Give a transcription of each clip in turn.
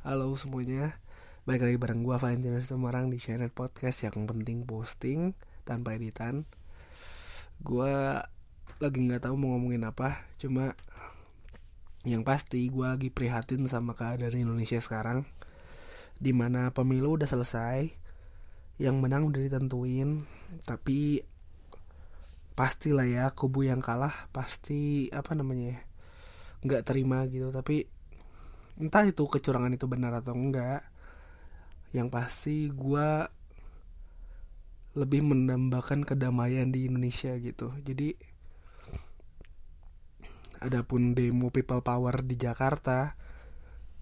Halo semuanya. Balik lagi bareng gue Valentino Semarang di channel podcast. Yang penting posting tanpa editan. Gue lagi gak tahu mau ngomongin apa. Cuma yang pasti gue lagi prihatin sama keadaan Indonesia sekarang Di mana pemilu udah selesai Yang menang udah ditentuin. Tapi pastilah ya kubu yang kalah pasti apa namanya ya nggak terima gitu. Tapi entah itu kecurangan itu benar atau enggak yang pasti gue lebih menambahkan kedamaian di Indonesia gitu. Jadi adapun demo people power di Jakarta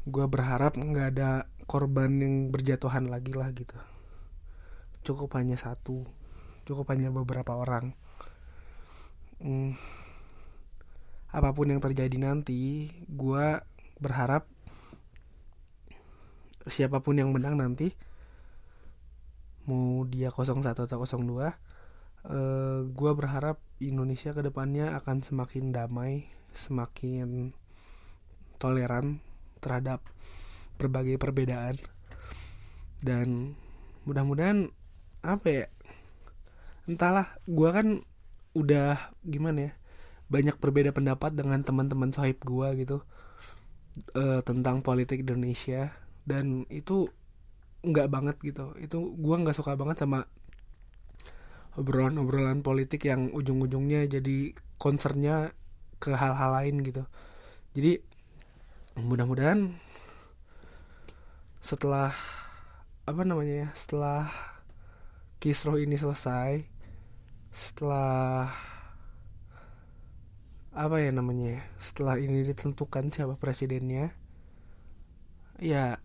gue berharap nggak ada korban yang berjatuhan lagi lah gitu. Cukup hanya satu cukup hanya beberapa orang. Hmm, apa pun yang terjadi nanti gue berharap siapa pun yang menang nanti mau dia 01 atau 02 uh, gue berharap Indonesia ke depannya akan semakin damai semakin toleran terhadap berbagai perbedaan. Dan mudah-mudahan apa ya entahlah gue kan udah gimana ya banyak berbeda pendapat dengan teman-teman sohib gue gitu uh, tentang politik Indonesia dan itu nggak banget gitu. Itu gue nggak suka banget sama obrolan-obrolan politik yang ujung-ujungnya jadi concernnya ke hal-hal lain gitu. Jadi mudah-mudahan setelah apa namanya ya setelah kisroh ini selesai setelah apa ya namanya setelah ini ditentukan siapa presidennya ya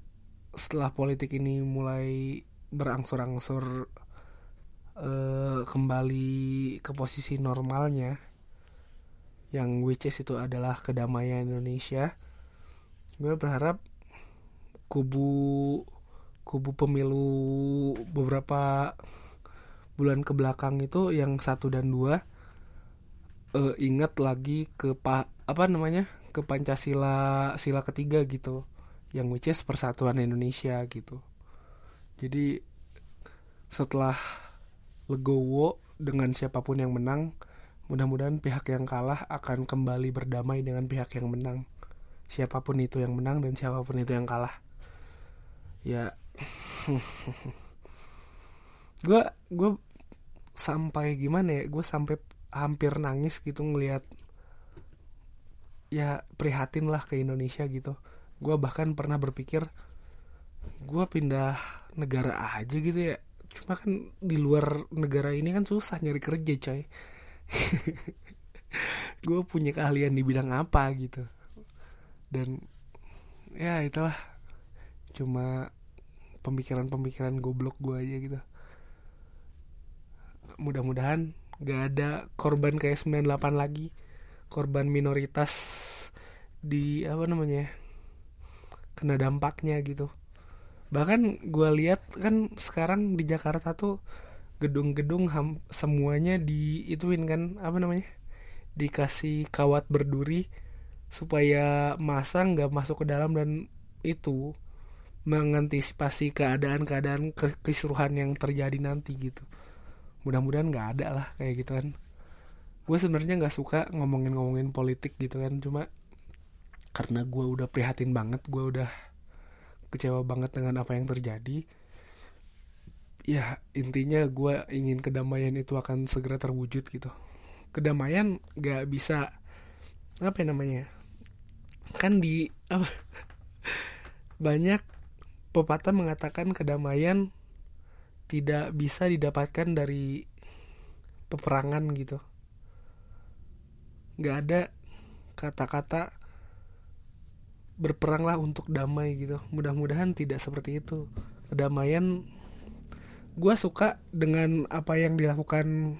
setelah politik ini mulai berangsur-angsur uh, kembali ke posisi normalnya yang which is itu adalah kedamaian Indonesia gue berharap kubu kubu pemilu beberapa bulan ke belakang itu yang satu dan dua uh, ingat lagi ke pak apa namanya ke Pancasila sila ketiga gitu yang which is persatuan Indonesia gitu. Jadi setelah legowo dengan siapa pun yang menang mudah-mudahan pihak yang kalah akan kembali berdamai dengan pihak yang menang. Siapa pun itu yang menang dan siapa pun itu yang kalah. Ya. Gue gue sampai gimana ya? Gue sampai hampir nangis gitu ngelihat ya prihatin lah ke Indonesia gitu gue bahkan pernah berpikir gue pindah negara aja gitu ya. Cuma kan di luar negara ini kan susah nyari kerja coy. Gue punya keahlian di bidang apa gitu. Dan ya itulah. Cuma pemikiran-pemikiran goblok gue aja gitu. Mudah-mudahan gak ada korban kayak 98 lagi. Korban minoritas di apa namanya kena dampaknya gitu. Bahkan gue lihat kan sekarang di Jakarta tuh gedung-gedung semuanya di ituin kan apa namanya dikasih kawat berduri supaya masa nggak masuk ke dalam dan itu mengantisipasi keadaan-keadaan keseruhan yang terjadi nanti gitu. Mudah-mudahan nggak ada lah kayak gitu kan. Gue sebenarnya nggak suka ngomongin-ngomongin politik gitu kan cuma karena gue udah prihatin banget gue udah kecewa banget dengan apa yang terjadi ya intinya gue ingin kedamaian itu akan segera terwujud gitu. Kedamaian nggak bisa apa ya namanya kan di apa banyak pepatah mengatakan kedamaian tidak bisa didapatkan dari peperangan gitu. Nggak ada kata-kata berperanglah untuk damai gitu. Mudah-mudahan tidak seperti itu. Kedamaian gue suka dengan apa yang dilakukan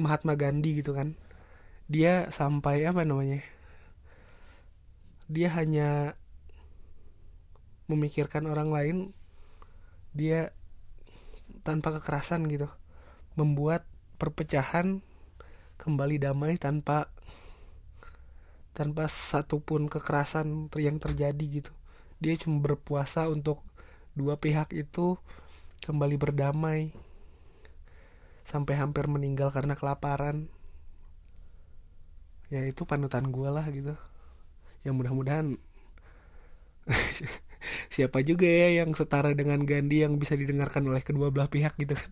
Mahatma Gandhi gitu kan. Dia sampai apa namanya? Dia hanya memikirkan orang lain dia tanpa kekerasan gitu membuat perpecahan kembali damai tanpa tanpa satupun kekerasan yang terjadi gitu. Dia cuma berpuasa untuk dua pihak itu kembali berdamai. Sampai hampir meninggal karena kelaparan. Ya itu panutan gue lah gitu. Yang mudah-mudahan siapa juga ya yang setara dengan Gandhi yang bisa didengarkan oleh kedua belah pihak gitu kan.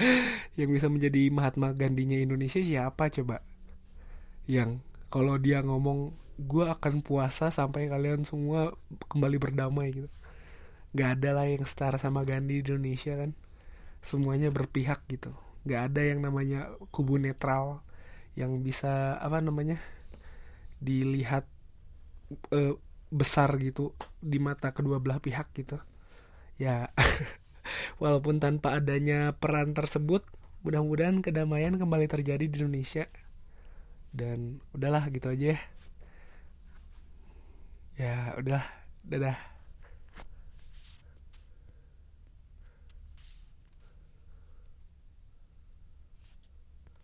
Yang bisa menjadi Mahatma Gandinya Indonesia siapa coba? Yang kalau dia ngomong gue akan puasa sampai kalian semua kembali berdamai gitu. Nggak ada lah yang setara sama Gandhi di Indonesia kan. Semuanya berpihak gitu. Nggak ada yang namanya kubu netral yang bisa apa namanya dilihat uh, besar gitu di mata kedua belah pihak gitu. Ya walaupun tanpa adanya peran tersebut mudah-mudahan kedamaian kembali terjadi di Indonesia dan udahlah gitu aja ya. Ya udah dadah